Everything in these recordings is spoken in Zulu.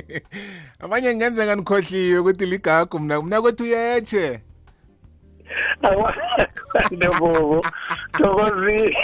abanye ngenzeka nikhohliwe ukuthi ligagu mna. Mna kwethu uyeche akwande bobo. Thokozile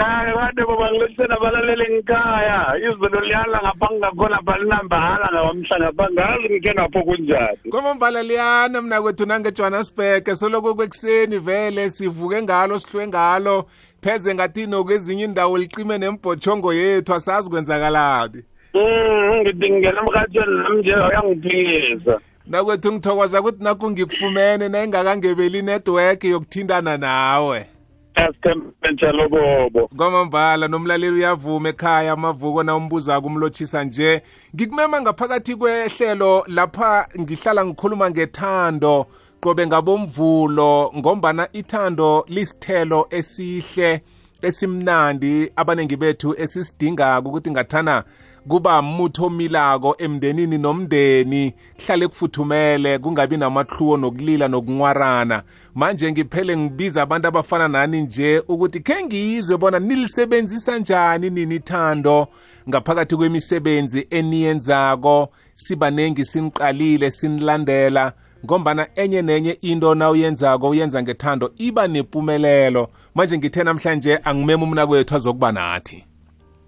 hayi kwande boba ngilotshena balalele ngikhaya izulu liyala ngapha ngakhona balinambala ngawamhla ngapha. Ngazi ngithe ngapho kunjani. Kwamambala liyana mna kwethu nangejohannesburg. Soloko kwekuseni vele sivuke ngalo sihlwe ngalo. Pheze ngathi nokwezinye indawo liqime nembhotshongo yethu. Asazi kwenzakalani. Ngithi ngingena emrhatshweni nami nje uyangiphikisa nakwethu ngithokoza ukuthi nakho ngikufumene nayingakangebeli inetwork yokuthintana nawe. Asithembe njalo bobo kwamambala nomlaleli uyavuma ekhaya amavuko na umbuzako umlotshisa nje. Ngikumema ngaphakathi kwehlelo lapha ngihlala ngikhuluma ngethando qobe ngabomvulo ngombana ithando lisithelo esihle esimnandi abaningi bethu esisidingako ukuthi ngathana kuba mutho omilako emndenini nomndeni hlale kufuthumele kungabi namahluwo nokulila nokunwarana manje ngiphele ngibiza abantu abafana nani nje ukuthi khe ngizwe bona nilisebenzisa njani nini ithando ngaphakathi kwemisebenzi eniyenzako. Sibanengi siniqalile sinilandela ngombana enye nenye into na uyenzako uyenza ngethando iba nempumelelo manje ngithe namhlanje angimema umnakwethu azokuba nathi.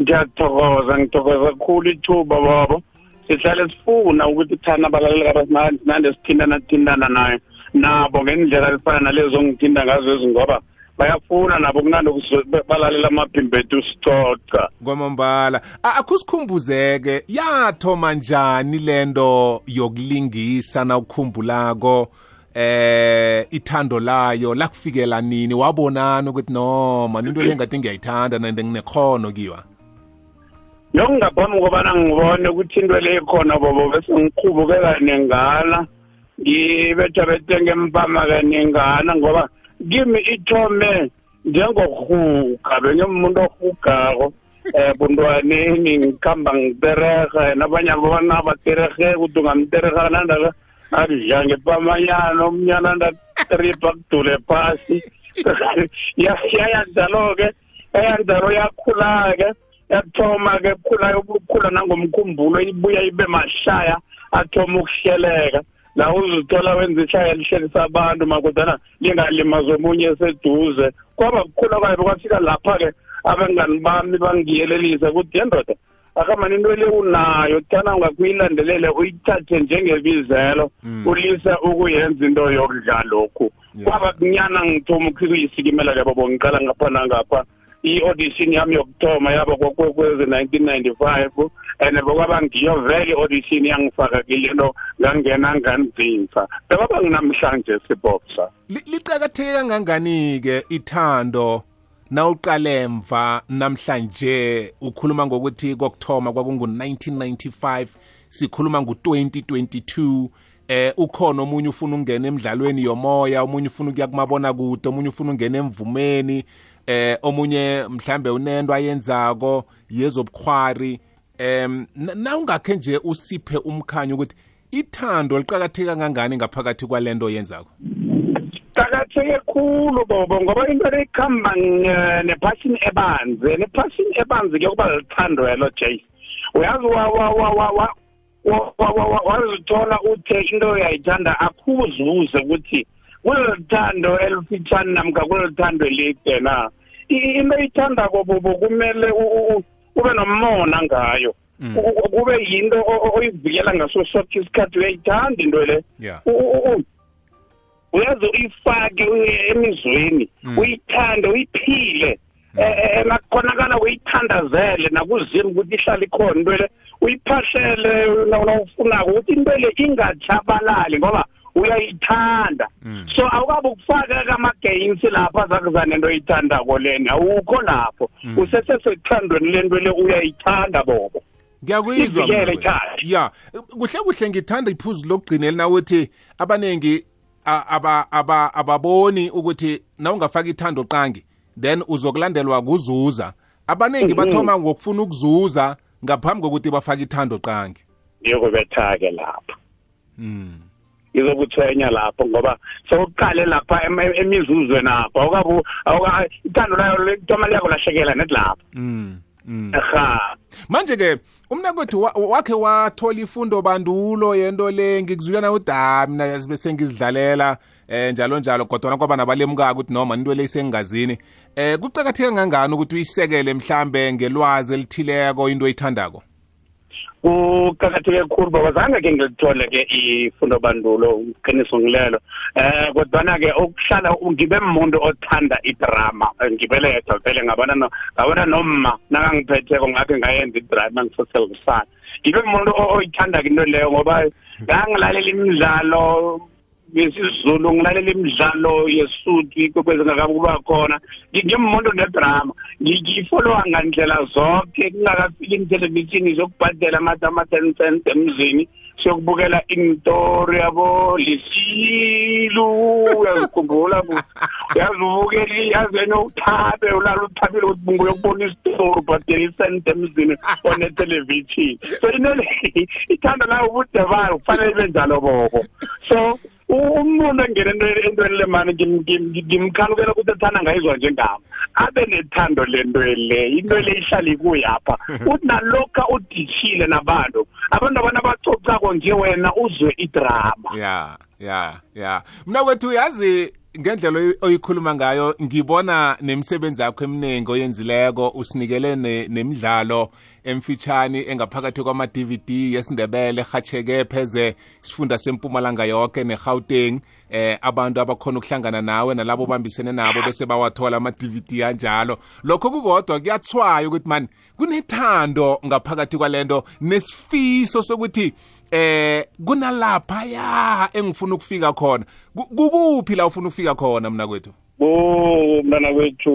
Ngiyathokoza ngithokoza kakhulu ithuba babo sihlale sifuna ukuthi thana abalaleli kabasinande sithintana thintana nayo nabo ngendlela lifana nalezo ngithinta ngazo ezingoba bayafuna nabo kunande balalela amaphimbo ethu sicoca. Kwamambala akusikhumbuzeke yathoma njani lento yokulingisa nawukhumbulako eh ithando layo? Lakufikela nini? Wabonana ukuthi no man into le ngathi ngiyayithanda nande nginekhono kiwa nokungaphambi kobana ngibone ukuthi into le ikhona bobo bese ngiqhubuke kaningana ngibethabethe ngempama kaningana ngoba kimi ithome njengohuga bengimuntu ohugako um buntwaneni ngikhamba ngiterehe nabanye abana baterehe ukuthi ungamtereha nandaka adla ngepamanyana omnyana ndatripa kudule phasi. Yayanjalo-ke yayanjalo yakhula-ke yathoma-ke kukhula ukukhula nangomkhumbulo ibuya ibe mahlaya athoma ukuhleleka. La uzithola wenza ihlaya lihlelisa abantu makudana lingalimazi omunye eseduze kwaba kukhula kwayo kwafika lapha-ke abangani bami bangiyelelisa ukuthi yendoda akamani into le unayo thana ungakuyilandelele uyithathe njengebizelo ulisa ukuyenza into yokudla lokhu. Kwaba kunyana ngithoma ukuyisikimela ke bobo ngiqala ngapha nangapha. I-audition yami yokuthoma kwezi-nineteen ninety-five and bokwaba ngiyo vele i-audition yangifaka kilento ngangena nganzinza. Bekwaba nginamhlanje siboksa liqakatheke kangangani-ke ithando nawuqale mva namhlanje ukhuluma ngokuthi kokuthoma kwakungu-1995 sikhuluma ngu-2022 eh ukhona omunye ufuna ukungena emidlalweni yomoya omunye ufuna ukuya kumabona kude omunye ufuna ukungena emvumeni eh omunye mhlambe unento ayenzako yezobukhwari em na ungakhe nje usiphe umkhanyo ukuthi ithando liqakatheke kangangani ngaphakathi kwalento yenzako qakatheke khulu bobo ngoba into leyikhamba nephasini ebanzi nephasini ebanzi kuyokuba lithandwelo jay uyazi wazithola uthe into uyayithanda akhuzuze ukuthi kuloluthando elifitshane namka kuloluthando elide na? Into eyithandako bobo kumele ube nomona ngayo. Kube yinto oyivikela ngaso sonke isikhathi uyayithanda into le. Uyaze uyifake emizweni uyithande uyiphile. Nakukhonakala uyithandazele nakuzimu ukuthi ihlale ikhona into le. Uyiphahlele nawufunako ukuthi into le ingatshabalali ngoba uyayithanda. So awukabe ukufaka kama-games lapha zakuza nento oyithandako lena. Awukho lapho. Usesesethandweni lento le uyayithanda bobo. Ngiyakuyizwa ya. Kuhle kuhle ngithanda iphuzu lokugcinela nawuthi abaningi ababoni ukuthi nawungafaka ithando qangi then uzokulandelwa kuzuza. Abaningi bathoma ngokufuna ukuzuza ngaphambi kokuthi bafake ithando qangi ngiyokubetha-ke lapho. Izokuthwenya lapho ngoba sewuqale lapha emizuzweni apho ithando layo lithoma liyakulahlekelwa nethi lapho mm. ha manje-ke umnakwethu wa- wakhe wathola ifundo bandulo yento le ngikuzwilana ukuthi ha mina yazi bese ngizidlalela eh njalo njalo kodwa kwaba nabalemukaka ukuthi noma into le isengazini. Eh kuqakatheke kangangani ukuthi uyisekele mhlambe ngelwazi elithileko into oyithandako? Kuqakatheke kakhulu ngoba zange ke ngilithole ke ifundo bandulo iqiniso ngilelo. Eh kodwana ke ukuhlala ngibe umuntu othanda idrama ngibeletha vele ngabona no ngabona noma nakangiphetheko ngakhe ngayenza idrama ngiseselkusana ngibe umuntu oyithanda into leyo ngoba ngangilalela imidlalo yesizulu ngilalela imidlalo yesuthu kwezingakabi kuba khona. Ngimuntu nedrama ngiyifolowa ngandlela zonke. Kungakafiki imthelevishini zokubhadela ama-ten cent emzini siyokubukela intori yabo lisilu. Uyazikhumbula uyazi ubukela yazi wena uthabe ulala uthabile ukuthi uyokubona isitori ubhadela isente emzini onethelevishini so into le ithanda layo ubude bayo kufanele ibe njalo bobo so umuntu engene entweni le mani ngimkhalukela ukuthi ethanda ngayizwa njengami abe nethando lento le into le ihlala ikuyapha uthi nalokha udishile nabantu abantu abana abacocako nje wena uzwe idrama. Ya ya ya. Mna kwethu uyazi ngendlela oyi- oyikhuluma ngayo ngibona nemisebenzi yakho eminingi oyenzileko usinikele ne- nemidlalo. Emfitshane engaphakathi kwama-dvd yesindebele ehatsheke pheze isifunda sempumalanga yonke ne-gauteng. Eh abantu abakhona ukuhlangana nawe nalabo obambisene nabo bese bawathola ama-dvd anjalo. Lokho kukodwa kuyathwaya ukuthi mani kunethando ngaphakathi kwalento nesifiso sokuthi eh kunalapha ya engifuna ukufika khona. Ku- kukuphi la ufuna ukufika khona mna kwethu o mntana wethu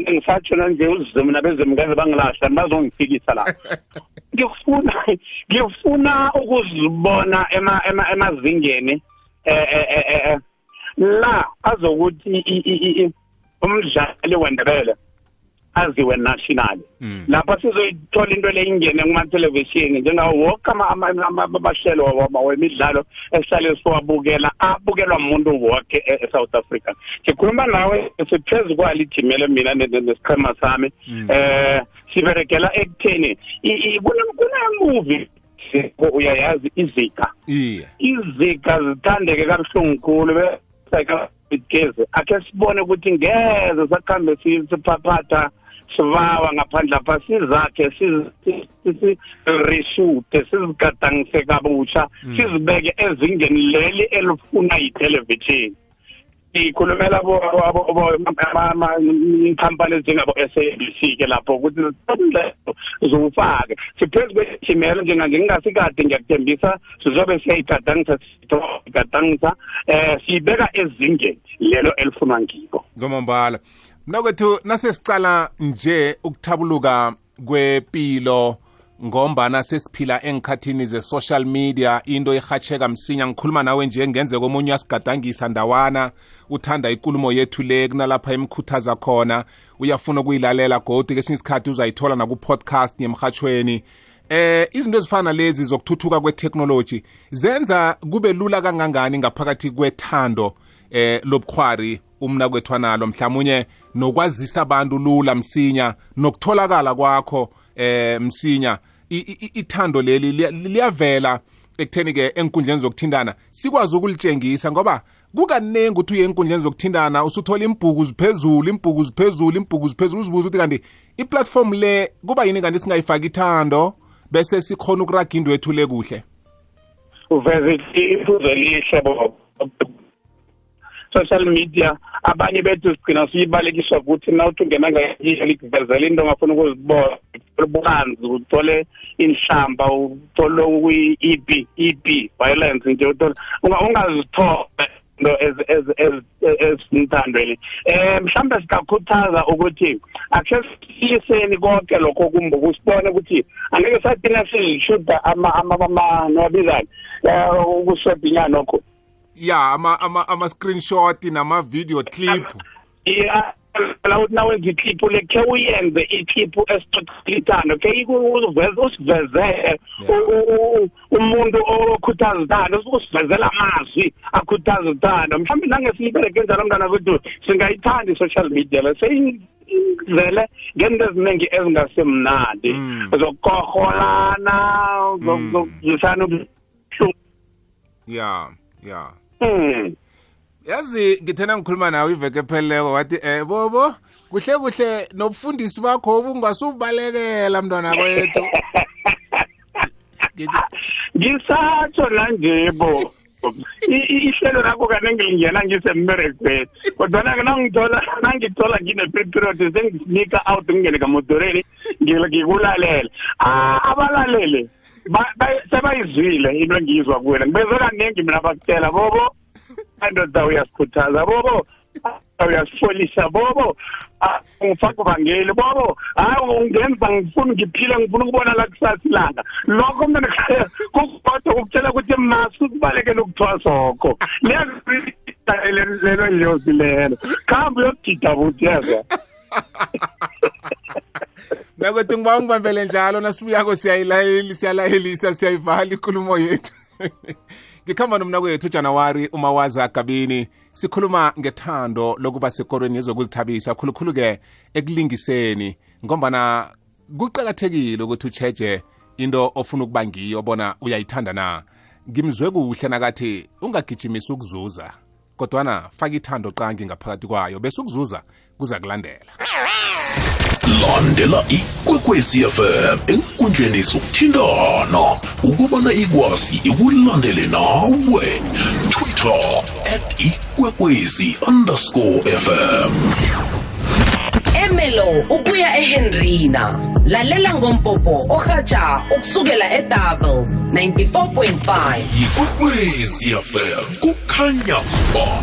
ngisatshona nje uzimu nabezemkazi bangilahla bazongifikisa la. Ngifuna ngifuna ukuzibona ema- ema- emazingeni eh, eh, eh, eh, la azokuthi umdlali wendebele. Aziwe national. Mm. lapha sizoyithola into le ingene kuma-televishini njengawo woke ama- ama- ama- amahlelo wama- wemidlalo esihlale siwabukela abukelwa muntu woke e- e-south africa. Ngikhuluma nawe siphezu kwalo ijimele mina ne- ne- nesiqhema sami. Mm. eh siberegela ekutheni i- i- kune- kunemuvi uyayazi izika. Iye. Izika zithandeke kabuhlungu khulu besayikageze akhe sibone ukuthi ngeze sakhambe si- siphaphatha sibawa ngaphandle apha sizakhe sizireshute sizigadangise kabusha sizibeke ezingeni leli elifuna yithelevishini ikhulumela ikhampani ezinjengabo-s a b c ke lapho ukuthi lezo ziwufake. Siphezu kwejimelo njenganje ngingasikade ngiyakuthembisa sizobe siyayigadangisa siyigadangisa um siyibeka ezingeni lelo elifunwa ngibo ngomambala mna kwethu nasesicala nje ukuthabuluka kwepilo ngombana sesiphila enkhathini ze-social media. Into ihatsheka msinya ngikhuluma nawe nje ngenze komunye uyasigadangisa ndawana. Uthanda ikulumo yethu le kunalapha emkhuthaza khona. Uyafuna ukuyilalela godi kesinye isikhathi uzayithola naku-podcast yemhatshweni eh izinto ezifana lezi zokuthuthuka kweteknoloji zenza kube lula kangangani ngaphakathi kwethando? Eh lobukhwari umna kwethanalo mhlawumunye nokwazisa abantu lula msinya nokutholakala kwakho eh msinya. Ithando leli liya- liyavela ekutheni ke enkundleni zokuthindana sikwazi ukulitshengisa ngoba kukanengi ukuthi uye enkundleni zokuthindana usuthola imbhuku ziphezulu imbhuku ziphezulu imbhuku ziphezulu. Uzibuza ukuthi kanti iplatform le kuba yini kanti singayifaki ithando bese sikhona ukuraga into wethu le kuhle? Uveze iphuzo elihle bo social media abanye bethu sigcina siyibalekiswa ukuthi na uthi ungena ngayiyo likuvezela into ongafuna ukuzibona ububanzi uthole inhlamba uthole okuyi-ep ep violence nje uthole unga- ungazithola into ez- ez- ez- ezintandweni um mhlawumbe singakhuthaza ukuthi akhe siyiseni konke lokho kumbuka sibone ukuthi angeke sagcina sizishuda nowabizani um ukushoda inyanokho ya ama ama ama screenshot nama video clip. Yeah la uthi nawenza iclip le khe uyenze iclip esixoxilithando khe uveze usivezele umuntu okhuthaza uthando usivezela amazwi akhuthaza uthando mhlawumbe nange siyibereke njalo mntana kwethu singayithanda i-social media le. Zele ngento eziningi ezingasemnandi. Mm. zokukorholana Mm. zokuzwisana ubuhlungu. Ya ya. Yazi ngithena ngikhuluma nawe iveke epheleleko wathi eh bobo kuhle kuhle nobufundisi bakho ubungasubalekela mntwana kwethu. Ngisatsho nanje bo. I- i- ihlelo lakho kanenge lingena ngisemmerekweni kodwana-ke nangithola nangithola ngine-free period sengisinika out ngingene kamodoreni ngikulalela. Ah, ba- sebayizwile into engiyizwa kuwena. Ngibeze kaningi mina bakutshela bobo andoda uyasikhuthaza bobo ah, uyasifolisa bobo ah, ungifaka uvangeli bobo hayi ungenza ngifuna ngiphile ngifuna ukubona la kusasa ilanga. Lokho mina kukodwa kukutshela ukuthi masu kubalekele ukuthwasokho lelo njozi lelo. Khambe uyokugida buthi yezwa nakwethu ngiba ungibambele njalo nasibuyako siyayilayeli siyalayelisa siyayivala ikulumo yethu. Ngikhamba nomna kwethu ujanawari umawazi agabini sikhuluma ngethando lokuba sekorweni yezokuzithabisa khulukhulu-ke ekulingiseni ngombana kuqakathekile ukuthi utsheje into ofuna ukuba ngiyo bona uyayithanda na. Ngimzwe kuhle nakathi ungagijimisi ukuzuza kodwana faka ithando qangi ngaphakathi kwayo bese ukuzuza kuza kulandela. Landela ikwekwezi fm enkundleni zokuthintana. Ukubana ikwazi ikulandele nawe. Twitter at ikwekwezi underscore fm emelo ukuya ehenrina. Lalela ngompopo orhatsha ukusukela edouble 94.5 yikwekwezi fm kukhanya ba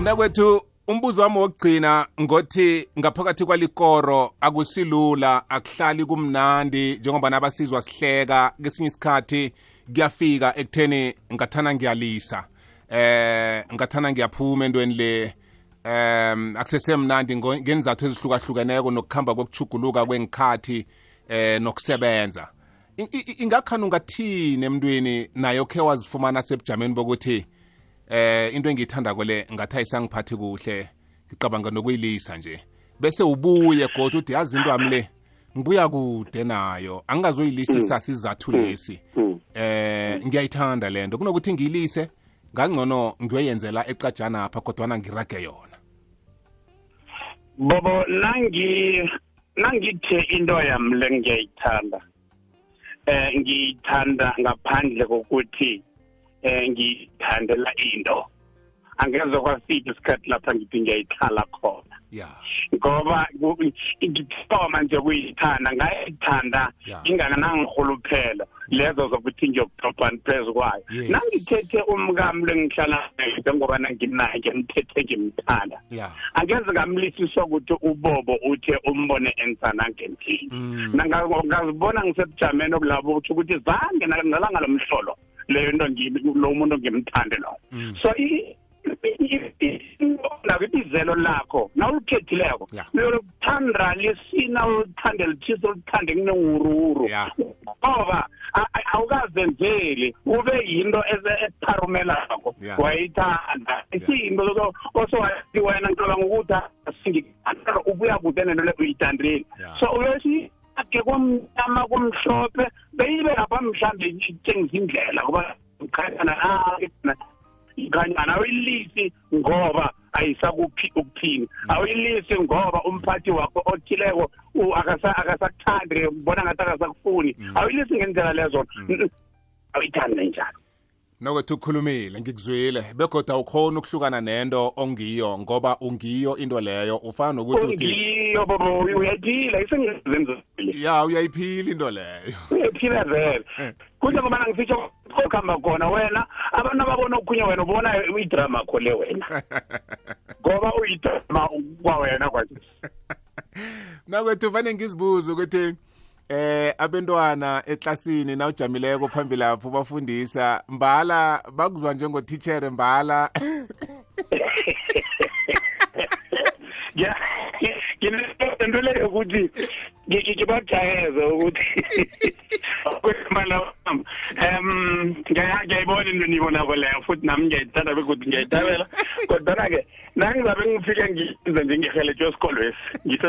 mnakwethu umbuzo wami wokugcina ngothi ngaphakathi kwalikoro akusilula akuhlali kumnandi njengoba nabasizwa sihleka. Kesinye isikhathi kuyafika ekutheni ngathana ngiyalisa. Eh ngathana ngiyaphuma entweni le. Um akusesemnandi ngenzathu ezihlukahlukeneko nokuhamba kokuchuguluka kwengikhathi eh nokusebenza. Ingakhani ungathini emntwini nayo khe wazifumana sebujameni bokuthi eh into engiyithanda kole ngathi ayisangiphathi kuhle. Ngicabanga nokuyilisa nje. Bese ubuye goda uthi yazi into wami le ngibuya kude nayo. Angingazoyilisa isasa isizathu lesi. Eh ngiyayithanda lento kunokuthi ngiyilise ngangcono ngiyoyenzela eqajana apha kodwana ngirage yona. Bobo nangi nangithe into yami le ngiyayithanda. Eh ngiyithanda ngaphandle kokuthi eh ngiyithandela into. Angeze kwafika isikhathi lapha ngithi ngiyayithala khona. Ya. Ngoba ku- ngithoma nje kuyithanda ngayithanda Ya. ingakanangirhuluphelo lezo zokuthi ngiyokudobhani phezu kwayo. Yes. nangithethe umkami lengihlala naye njengobana nginaye ngimthethe ngimthanda. Ya. Angeze ngamlisiswa ukuthi ubobo uthe umbone ensana ngentini Mm. ngazibona ngisebujameni obulabo ukuthi ukuthi zange na- nalanga lomhlolo leyo nto lo muntu ngimthande lo Mm. so nako ibizelo lakho nawulikhethileko Yeah. uyokuthanda lisina ulithande lithisa ulithande kunenguruwuru Yeah. ngoba awukazenzeli ube yinto epharumelako wayithanda isiyinto osowathi wena ngicabanga ukuthi asingithanda ubuya kude nento le uyithandile Yeah. so uyosi ake komnyama komhlophe beyibe lapha mhlambe itshengisa indlela kuba khanyana khanyana awuyilisi ngoba ayisakuphi ukuphini awuyilisi ngoba umphathi wakho othileko u- akasa- akasakuthandi ubona ngathi akasakufuni. Awuyilisi ngendlela lezo. Awuyithandi njalo nokwethu ukhulumile ngikuzwile begodwa awukhona ukuhlukana nento ongiyo ngoba ungiyo into leyo. Ufana nokuthi uthi uyaphila isengizenzile ya uyayiphila into leyo. Uyaphila vele. Kunje ngoba nangisitsho okuhamba khona wena abantu ababona okhunye wena ubona uyidrama kho le wena. Ngoba uyidrama kwawena kwanje. Nakwethu vane ngizibuza ukuthi eh abantwana eklasini nawujamileko phambili lapho bafundisa mbala bakuzwa njengotitshere mbala nginento leyo ukuthi ngibajayeze ukuthi mana um ngiyayibona into niyibonako leyo futhi nami ngiyayithanda begothi ngiyayithabela. Kodwana-ke nangizabe ngifike ngiyenze nje ngihelejwe esikolweni ngitho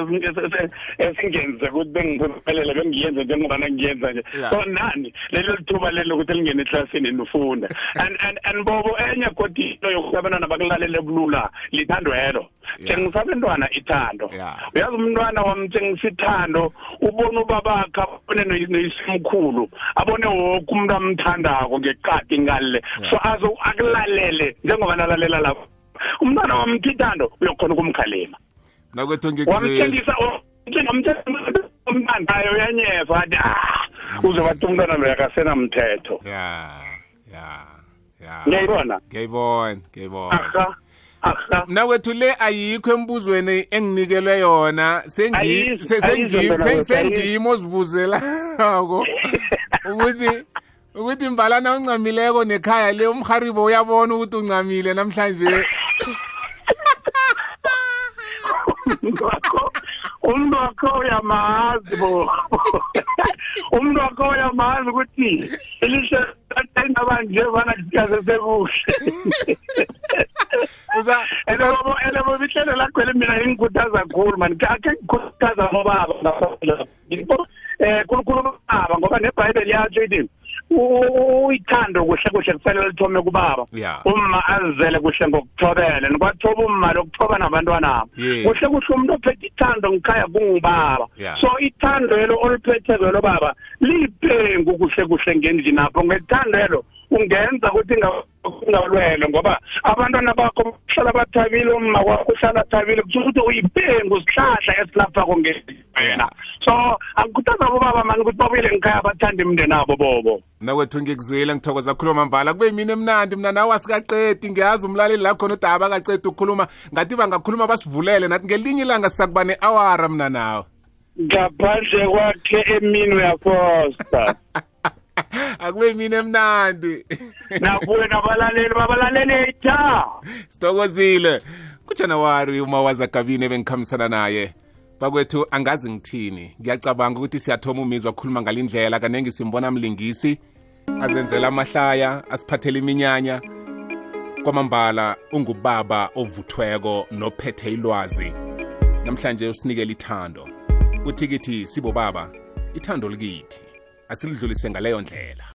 esingenze ukuthi bengiphelele bengiyenze njengobana ngiyenza nje. Yeah. so nani lelo lithuba lelo ukuthi lingene eklasini nifunda. And and and bobo enye kodwa into yokuthi abantwana bakulalela bulula lithandwelo Yeah. njengisabantwana ithando. Yeah. uyazi umntwana wamtshengisa ithando ubona ubabakhe abone noyisimkhulu abone woke umuntu amthandako ngeqadi ngale. So azo akulalele njengoba nalalela lapho umntwana wamthi ithando uyokhona ukumkhalima. Nakwethu ngikuzwile wamtshengisa umntanayo uyanyeza wathi ah uze bathi umntwana loyo akasenamthetho. Ya ya ngiyayibona. Ngiyayibona ngiyayibona. Mnakwethu le ayikho embuzweni enginikelwe yona. Sengi- Ayikho, se- sengi- ayikho se- mntakwethu, sengimi ozibuzelako. Ukuthi ukuthi mbalana uncamileko nekhaya le umharibo uyabona ukuthi uncamile namhlanje. Umuntu wakho uyamazi bo. Umuntu wakho uyamazi ukuthi elishe indaba nje bana kusiyaze sekuhle Uza- ene uza- bobo ene bobo ihlelo lakhwele mina ingikhuthaza kakhulu mani akhe ngikhuthaza ngobaba ngapha eh kulukhulu baba ngoba nebhayibheli yatsho ithi u- uyithando kuhle kuhle kufanele lithome kubaba Yeah. umma azizele kuhle ngokuthobela nikwathoba umma lokuthoba nabantwana abo Yes. kuhle kuhle umuntu ophethe ithando ngikhaya kungubaba Yeah. so ithando elo oliphetheko lo baba liphengu kuhle kuhle ngendlini apho ngethando elo ungenza ukuthi inga- ungalwele ngoba abantwana bakho uhlala bathabile umma kwakho uhlala athabile kusho ukuthi uyiphengu sihlahla esilaphako ngendlini wena so angikhuthaza bobaba mani ukuthi babuyele ngikhaya bathande imndeni abo bobo. Mnakwethu ngikuzwile ngithokoza khuluma mbala. Kube mina emnandi mna nawe asikaqedi ngiyazi umlaleli la khona udaba akaqedi ukukhuluma. Ngathi bangakhuluma basivulele nathi ngelinye ilanga sisakuba ne-awara mna nawe. Ngaphandle kwakhe emini uyafosta akube mina emnandi. Nakuwe nabalaleli babalaleli etha sithokozile. Kujanawari umawaza gabini ebengikhambisana naye. Bakwethu angazi ngithini. Ngiyacabanga ukuthi siyathoma umizwa akhuluma ngalindlela kanengi simbona mlingisi azenzela amahlaya asiphathela iminyanya. Kwamambala ungubaba ovuthweko nophethe ilwazi. Namhlanje usinikela ithando. Uthi kithi sibobaba ithando likithi. Asilidlulise ngaleyo ndlela.